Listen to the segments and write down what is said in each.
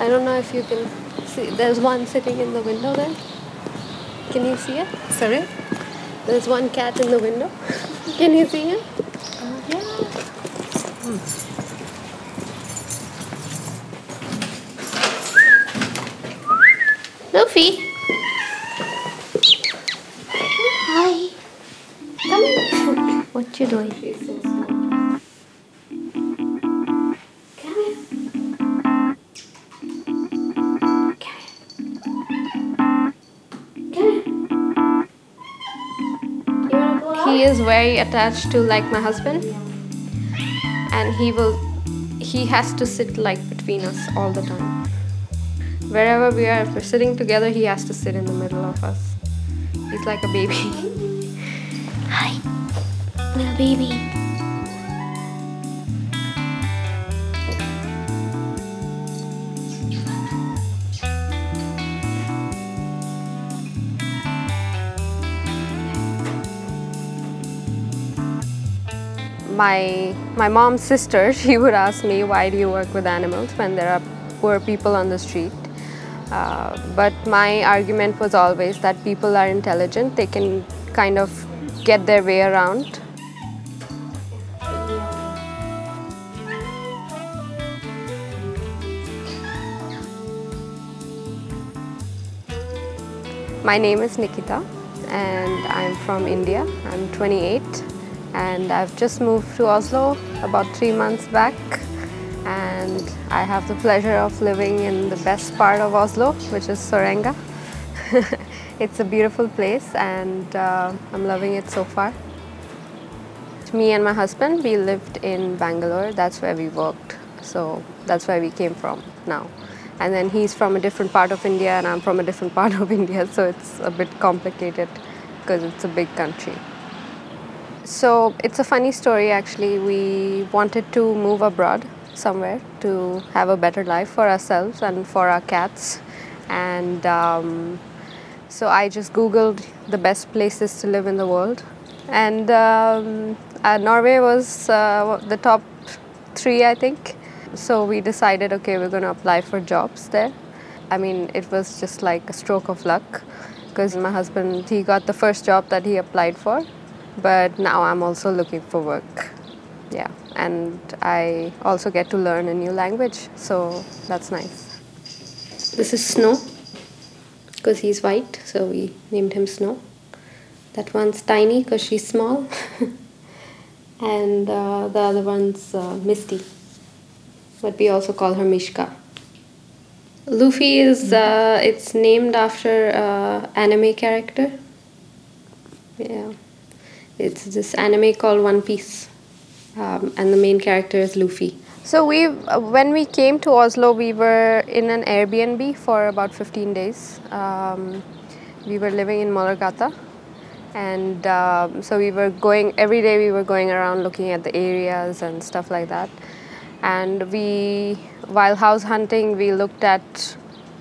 I don't know if you can see. There's one sitting in the window there. Can you see it? Sorry? There's one cat in the window. Can you see it? Hmm. Luffy. Hi. Come. What you doing? Very attached to like my husband, and he will. He has to sit like between us all the time. Wherever we are, if we're sitting together, he has to sit in the middle of us. He's like a baby. Hi, little baby. My my mom's sister she would ask me why do you work with animals when there are poor people on the street? Uh, but my argument was always that people are intelligent. They can kind of get their way around. My name is nikita and i'm from india. I'm 28 and I've just moved to Oslo about three months back and I have the pleasure of living in the best part of Oslo which is Sorenga. it's a beautiful place and uh, I'm loving it so far. Me and my husband we lived in Bangalore that's where we worked so that's where we came from now and then he's from a different part of India and I'm from a different part of India so it's a bit complicated because it's a big country. So it's a funny story actually. We wanted to move abroad somewhere to have a better life for ourselves and for our cats. And um, so I just Googled the best places to live in the world. And um, uh, Norway was uh, the top three, I think. So we decided, okay, we're going to apply for jobs there. I mean, it was just like a stroke of luck because my husband, he got the first job that he applied for but now I'm also looking for work. Yeah, and I also get to learn a new language, so that's nice. This is Snow because he's white, so we named him Snow. That one's Tiny because she's small, and uh, the other one's uh, Misty, but we also call her Mishka. Luffy is uh, it's named after uh, anime character. Yeah. It's this anime called One Piece, um, and the main character is Luffy. So we, uh, when we came to Oslo, we were in an Airbnb for about 15 days. Um, we were living in Møllergata, and um, so we were going every day. We were going around looking at the areas and stuff like that. And we, while house hunting, we looked at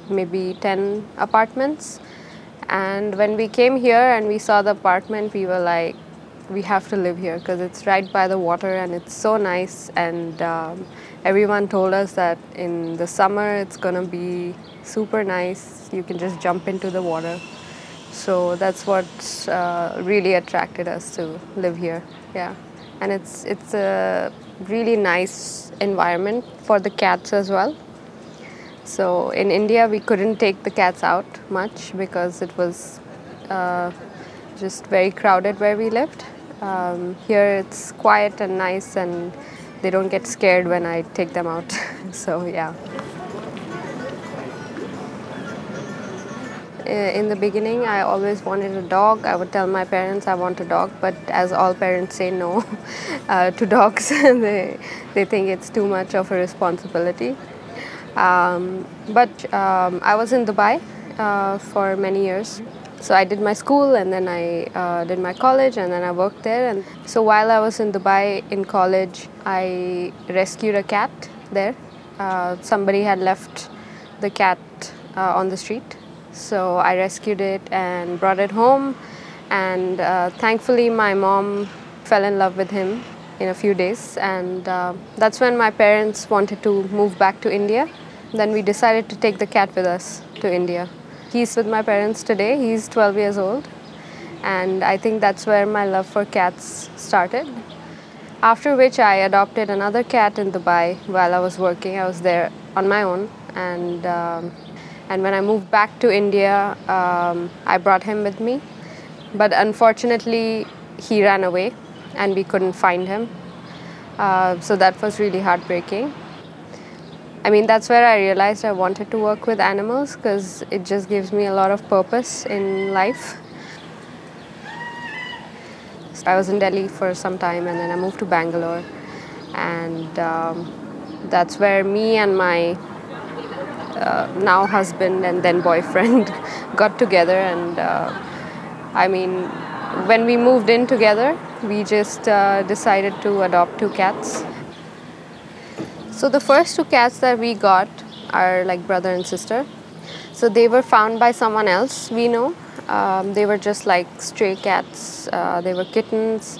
maybe 10 apartments. And when we came here and we saw the apartment, we were like, we have to live here because it's right by the water and it's so nice. And um, everyone told us that in the summer it's gonna be super nice. You can just jump into the water. So that's what uh, really attracted us to live here. Yeah, and it's it's a really nice environment for the cats as well. So in India we couldn't take the cats out much because it was uh, just very crowded where we lived. Um, here it's quiet and nice, and they don't get scared when I take them out. so, yeah. In the beginning, I always wanted a dog. I would tell my parents I want a dog, but as all parents say no uh, to dogs, they, they think it's too much of a responsibility. Um, but um, I was in Dubai uh, for many years. So I did my school and then I uh, did my college and then I worked there. And so while I was in Dubai in college, I rescued a cat there. Uh, somebody had left the cat uh, on the street. So I rescued it and brought it home. And uh, thankfully, my mom fell in love with him in a few days. And uh, that's when my parents wanted to move back to India then we decided to take the cat with us to India. He's with my parents today. He's 12 years old. And I think that's where my love for cats started. After which, I adopted another cat in Dubai while I was working. I was there on my own. And, um, and when I moved back to India, um, I brought him with me. But unfortunately, he ran away and we couldn't find him. Uh, so that was really heartbreaking. I mean, that's where I realized I wanted to work with animals because it just gives me a lot of purpose in life. So I was in Delhi for some time and then I moved to Bangalore. And um, that's where me and my uh, now husband and then boyfriend got together. And uh, I mean, when we moved in together, we just uh, decided to adopt two cats. So the first two cats that we got are like brother and sister. So they were found by someone else we know. Um, they were just like stray cats. Uh, they were kittens.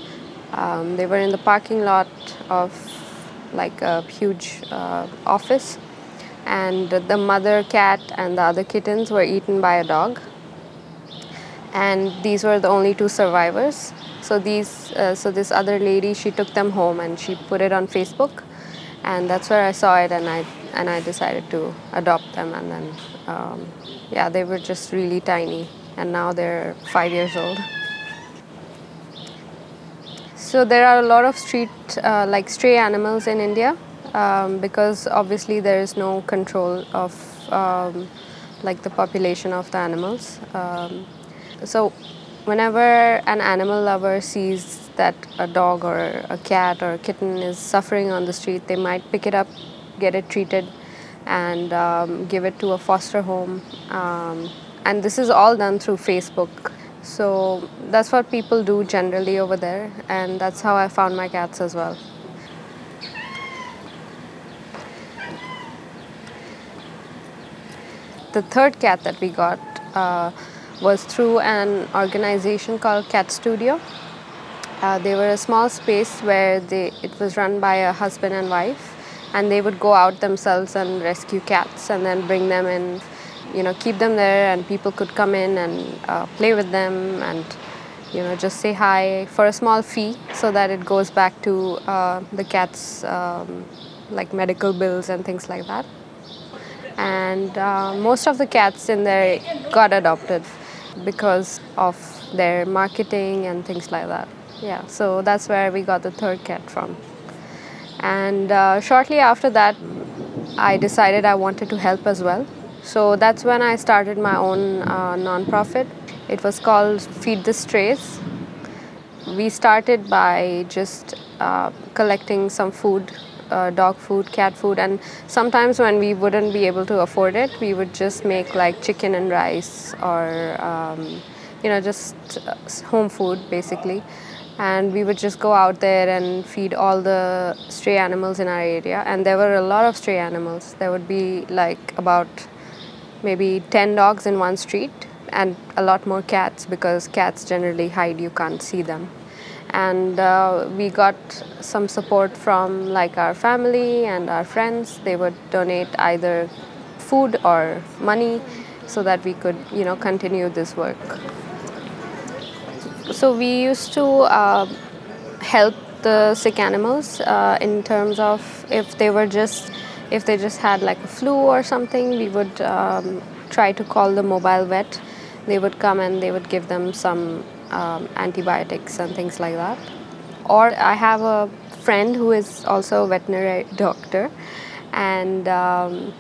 Um, they were in the parking lot of like a huge uh, office, and the mother cat and the other kittens were eaten by a dog. And these were the only two survivors. So these, uh, so this other lady, she took them home and she put it on Facebook and that's where I saw it, and I and I decided to adopt them. And then, um, yeah, they were just really tiny, and now they're five years old. So there are a lot of street, uh, like stray animals in India, um, because obviously there is no control of um, like the population of the animals. Um, so whenever an animal lover sees that a dog or a cat or a kitten is suffering on the street, they might pick it up, get it treated, and um, give it to a foster home. Um, and this is all done through Facebook. So that's what people do generally over there, and that's how I found my cats as well. The third cat that we got uh, was through an organization called Cat Studio. Uh, they were a small space where they, it was run by a husband and wife, and they would go out themselves and rescue cats and then bring them in, you know, keep them there, and people could come in and uh, play with them and, you know, just say hi for a small fee so that it goes back to uh, the cats' um, like medical bills and things like that. And uh, most of the cats in there got adopted because of their marketing and things like that yeah so that's where we got the third cat from. And uh, shortly after that i decided i wanted to help as well. So that's when i started my own uh, non-profit. It was called feed the strays. We started by just uh, collecting some food uh, dog food cat food and sometimes when we wouldn't be able to afford it we would just make like chicken and rice or um, you know just uh, home food basically and we would just go out there and feed all the stray animals in our area. And there were a lot of stray animals. There would be like about maybe 10 dogs in one street and a lot more cats because cats generally hide. You can't see them. And uh, we got some support from like our family and our friends. They would donate either food or money so that we could you know continue this work so we used to uh, help the sick animals uh, in terms of if they were just if they just had like a flu or something we would um, try to call the mobile vet. They would come and they would give them some um, antibiotics and things like that. Or i have a friend who is also a veterinary doctor and um,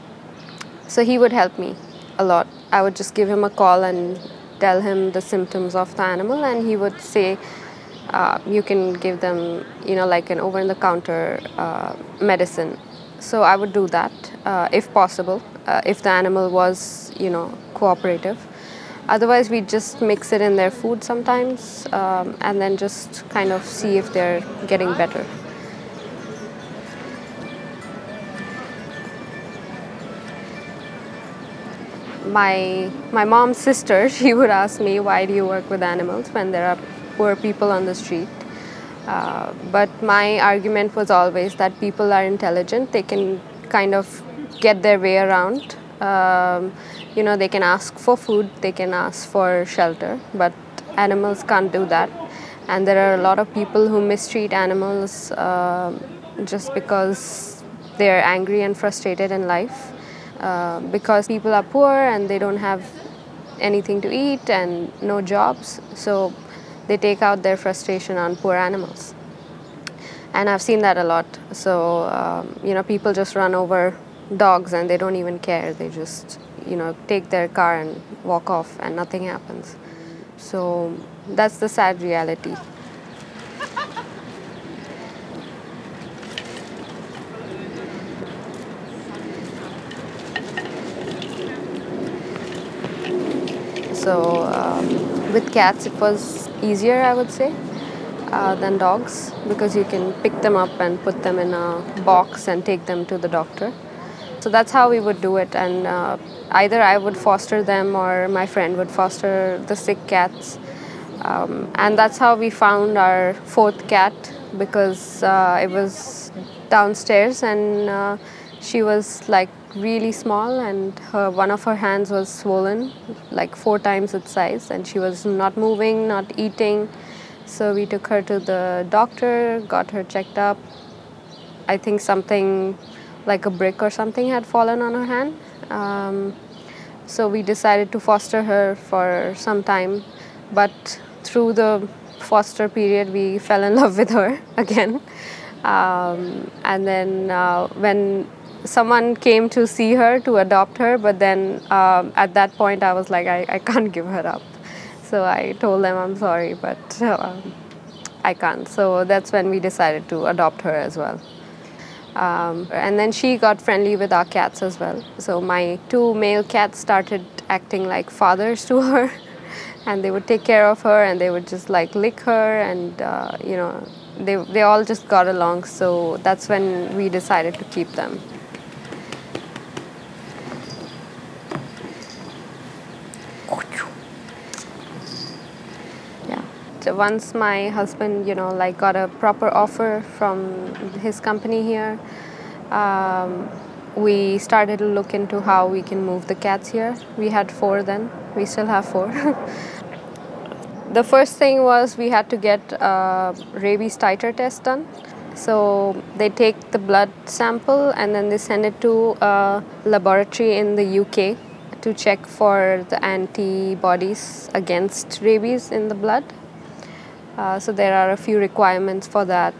so he would help me a lot. I would just give him a call and tell him the symptoms of the animal and he would say uh, you can give them you know like an over the counter uh, medicine. So i would do that uh, if possible uh, if the animal was you know cooperative. Otherwise we just mix it in their food sometimes um, and then just kind of see if they're getting better my my mom's sister she would ask me why do you work with animals when there are poor people on the street uh, but my argument was always that people are intelligent they can kind of get their way around. Um, you know, they can ask for food, they can ask for shelter, but animals can't do that. And there are a lot of people who mistreat animals uh, just because they're angry and frustrated in life. Uh, because people are poor and they don't have anything to eat and no jobs, so they take out their frustration on poor animals. And I've seen that a lot. So, um, you know, people just run over dogs and they don't even care. They just, you know, take their car and walk off and nothing happens. So, that's the sad reality. So um, with cats, it was easier, I would say, uh, than dogs because you can pick them up and put them in a box and take them to the doctor. So that's how we would do it, and uh, either I would foster them or my friend would foster the sick cats. Um, and that's how we found our fourth cat because uh, it was downstairs and uh, she was like really small and her one of her hands was swollen like four times its size and she was not moving not eating. So we took her to the doctor got her checked up. I think something like a brick or something had fallen on her hand. Um, so we decided to foster her for some time but through the foster period we fell in love with her again. Um, and then uh, when someone came to see her to adopt her, but then um, at that point I was like, I, I can't give her up. So I told them I'm sorry, but um, I can't. So that's when we decided to adopt her as well. Um, and then she got friendly with our cats as well. So my two male cats started acting like fathers to her, and they would take care of her, and they would just like lick her, and uh, you know, they they all just got along. So that's when we decided to keep them. Once my husband, you know, like got a proper offer from his company here, um, we started to look into how we can move the cats here. We had four then. We still have four. the first thing was we had to get a rabies titer test done. So they take the blood sample and then they send it to a laboratory in the UK to check for the antibodies against rabies in the blood. Uh, so there are a few requirements for that.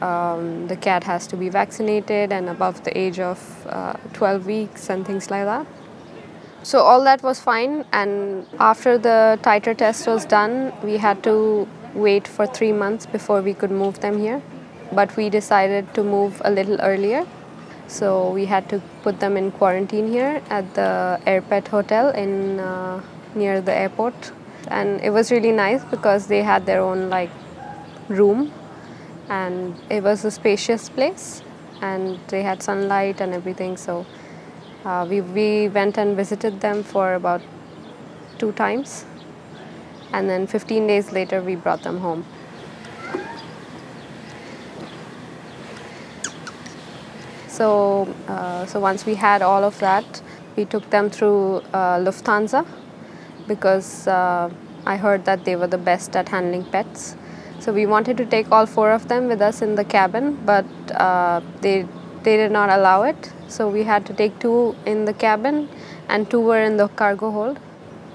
Um, the cat has to be vaccinated and above the age of uh, 12 weeks and things like that. So all that was fine, and after the titer test was done, we had to wait for three months before we could move them here. But we decided to move a little earlier, so we had to put them in quarantine here at the Airpet Hotel in uh, near the airport and it was really nice because they had their own like room. And it was a spacious place and they had sunlight and everything. So uh, we, we went and visited them for about two times. And then 15 days later we brought them home. So uh, so once we had all of that we took them through uh, lufthansa because uh, I heard that they were the best at handling pets. So we wanted to take all four of them with us in the cabin, but uh, they they did not allow it. So we had to take two in the cabin, and two were in the cargo hold.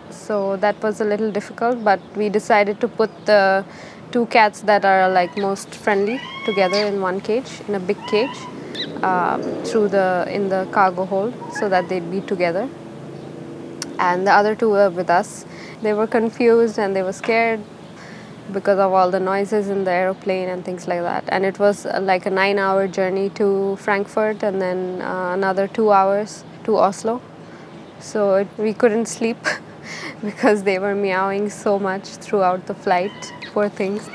So that was a little difficult, but we decided to put the two cats that are like most friendly together in one cage, in a big cage, um, through the in the cargo hold, so that they'd be together and the other two were with us. They were confused and they were scared because of all the noises in the aeroplane and things like that. And it was uh, like a nine hour journey to Frankfurt and then uh, another two hours to Oslo. So it, we couldn't sleep because they were meowing so much throughout the flight, poor things.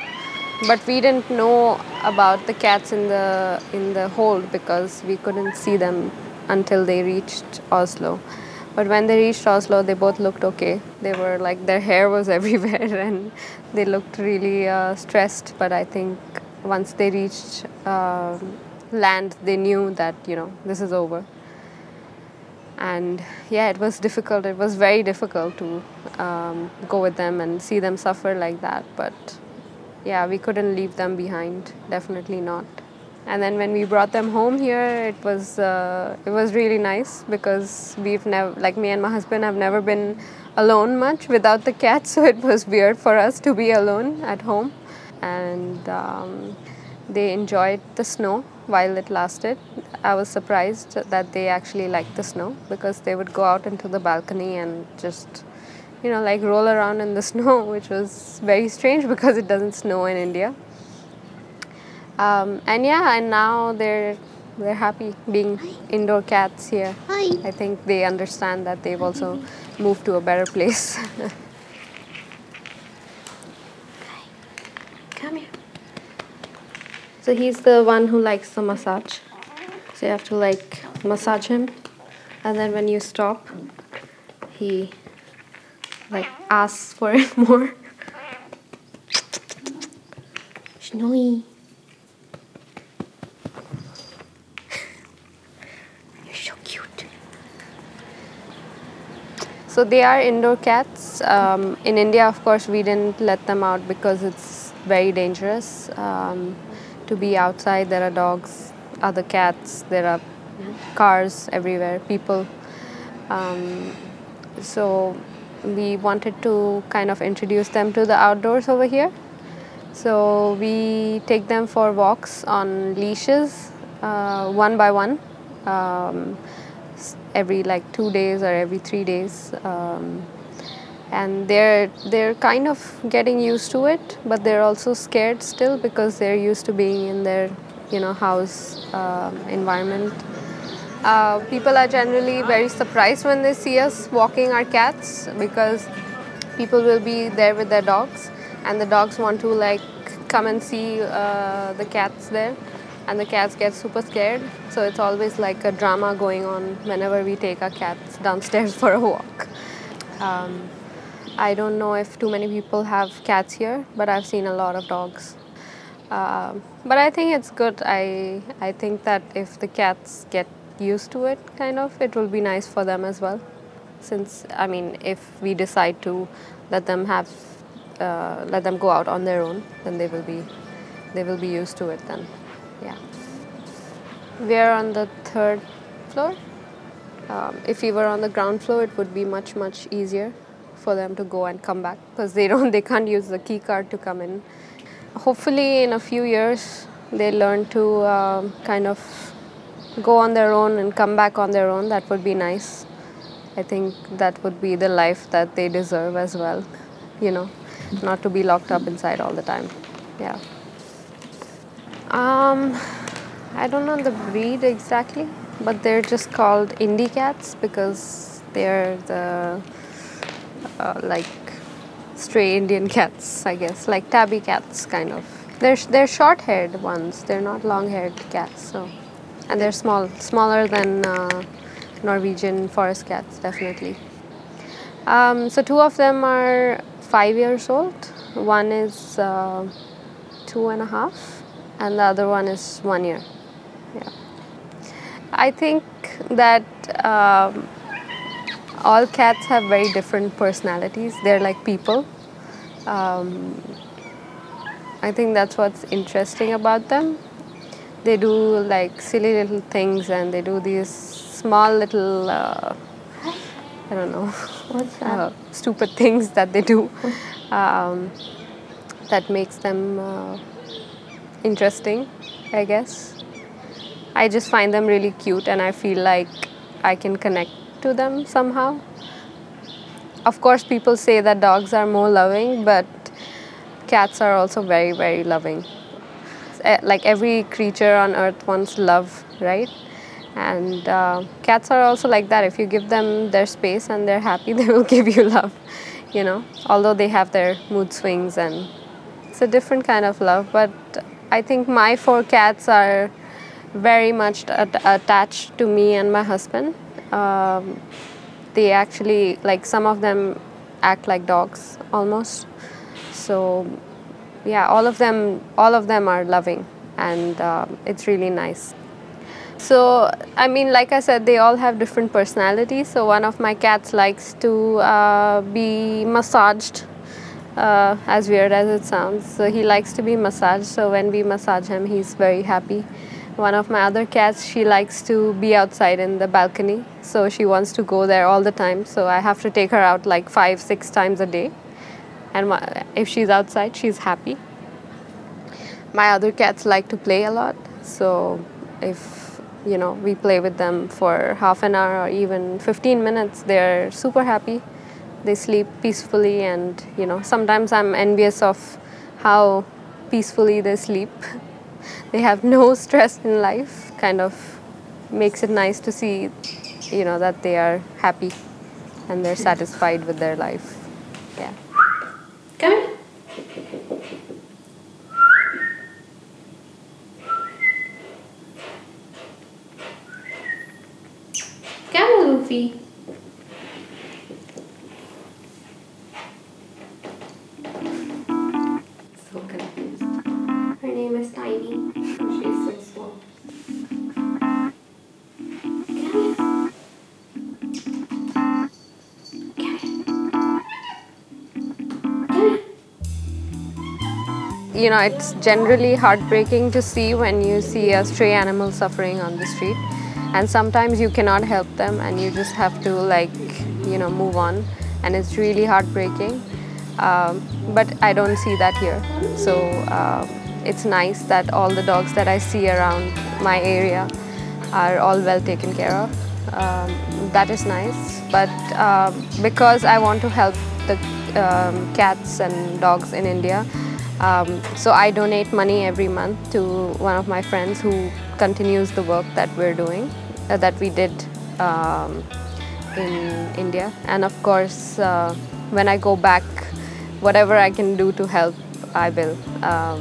But we didn't know about the cats in the in the hold because we couldn't see them until they reached Oslo. But when they reached Oslo, they both looked okay. They were like, their hair was everywhere and they looked really uh, stressed. But I think once they reached uh, land, they knew that, you know, this is over. and yeah, it was difficult. It was very difficult to um, go with them and see them suffer like that. But yeah, we couldn't leave them behind. Definitely not. And then when we brought them home here, it was uh, it was really nice because we've never like me and my husband have never been alone much without the cat, so it was weird for us to be alone at home. And um, they enjoyed the snow while it lasted. I was surprised that they actually liked the snow because they would go out into the balcony and just, you know, like roll around in the snow, which was very strange because it doesn't snow in India. Um, and yeah, and now they're they're happy being indoor cats here. Hi. I think they understand that they've also moved to a better place. Come here. So he's the one who likes the massage. So you have to like massage him, and then when you stop, he like asks for it more. You're so cute. So they are indoor cats. Um, in India, of course, we didn't let them out because it's very dangerous um, to be outside. There are dogs, other cats, there are cars everywhere, people. Um, so we wanted to kind of introduce them to the outdoors over here. So we take them for walks on leashes, uh, one by one, um, every like two days or every three days, um, and they're they're kind of getting used to it, but they're also scared still because they're used to being in their you know house um environment. Uh, people are generally very surprised when they see us walking our cats because people will be there with their dogs and the dogs want to like come and see uh, the cats there and the cats get super scared. So it's always like a drama going on whenever we take our cats downstairs for a walk. Um, i don't know if too many people have cats here but i've seen a lot of dogs. Um, but i think it's good. I i think that if the cats get used to it kind of it will be nice for them as well. Since i mean if we decide to let them have uh, let them go out on their own then they will be they will be used to it then yeah. We are on the third floor. Um, if we were on the ground floor it would be much much easier for them to go and come back because they don't they can't use the key card to come in. Hopefully in a few years they learn to um, kind of go on their own and come back on their own. That would be nice. I think that would be the life that they deserve as well you know not to be locked up inside all the time. Yeah um i don't know the breed exactly but they're just called indie cats because they're the uh, like stray indian cats i guess. Like tabby cats kind of. They're they're short haired ones. They're not long haired cats so. And they're small smaller than uh, norwegian forest cats definitely. Um, so two of them are five years old. One is uh, two and a half and the other one is one year. Yeah. I think that um, all cats have very different personalities. They're like people. Um, i think that's what's interesting about them. They do like silly little things and they do these small little uh, i don't know uh, stupid things that they do um, that makes them uh, interesting i guess. I just find them really cute and i feel like i can connect to them somehow. Of course people say that dogs are more loving but cats are also very very loving. Eh, like every creature on earth wants love right? And uh, cats are also like that. If you give them their space and they're happy they will give you love you know? Although they have their mood swings and it's a different kind of love but i think my four cats are very much at- attached to me and my husband. Um, they actually like some of them act like dogs almost. So yeah all of them all of them are loving and um it's really nice. So, I mean, like I said, they all have different personalities. So, one of my cats likes to uh, be massaged, uh, as weird as it sounds. So, he likes to be massaged. So, when we massage him, he's very happy. One of my other cats, she likes to be outside in the balcony. So, she wants to go there all the time. So, I have to take her out like five, six times a day. And if she's outside, she's happy. My other cats like to play a lot. So, if you know we play with them for half an hour or even 15 minutes they're super happy they sleep peacefully and you know sometimes i'm envious of how peacefully they sleep they have no stress in life kind of makes it nice to see you know that they are happy and they're satisfied with their life yeah Come. Come on, Luffy. You know it's generally heartbreaking to see when you see a stray animal suffering on the street. And sometimes you cannot help them and you just have to like you know move on. And it's really heartbreaking. Um, but i don't see that here. So um, it's nice that all the dogs that i see around my area are all well taken care of. Um, that is nice. But um, because i want to help the um, cats and dogs in india um, so I donate money every month to one of my friends who continues the work that we're doing, uh, that we did um, in India. And of course, uh, when I go back, whatever I can do to help, I will. Um,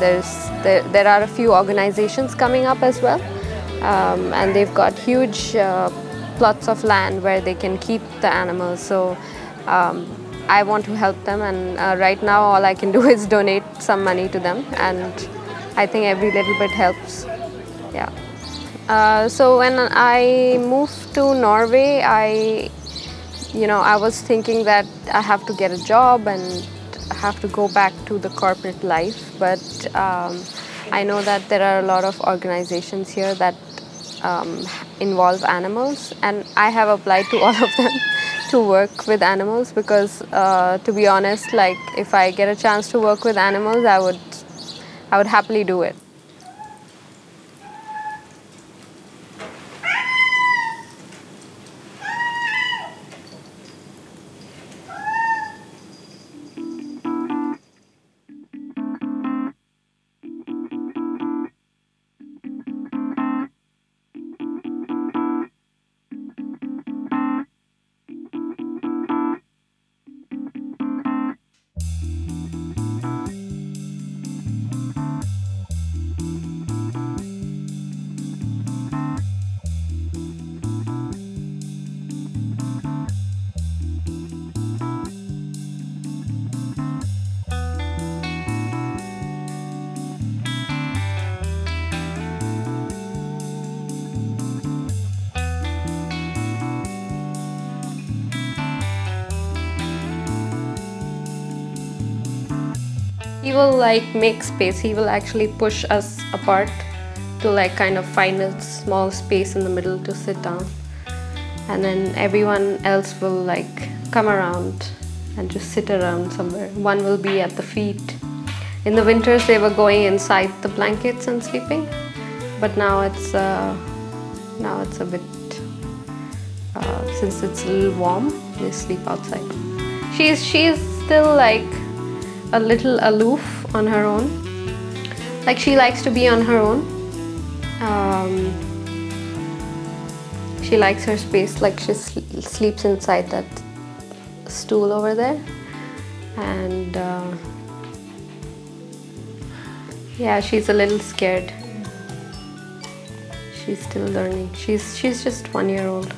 there's there, there are a few organizations coming up as well, um, and they've got huge uh, plots of land where they can keep the animals. So. I want to help them, and uh, right now all I can do is donate some money to them, and I think every little bit helps. Yeah. Uh, so when I moved to Norway, I, you know, I was thinking that I have to get a job and have to go back to the corporate life, but um, I know that there are a lot of organizations here that um, involve animals, and I have applied to all of them to work with animals because, uh, to be honest, like if I get a chance to work with animals, I would, I would happily do it. Will like make space. He will actually push us apart to like kind of find a small space in the middle to sit down. And then everyone else will like come around and just sit around somewhere. One will be at the feet. In the winters they were going inside the blankets and sleeping. But now it's uh, now it's a bit uh, since it's a little warm they sleep outside. She's she's still like a little aloof on her own. Like she likes to be on her own. Um, she likes her space. Like she sl- sleeps inside that stool over there, and uh, yeah, she's a little scared. She's still learning. She's she's just one year old.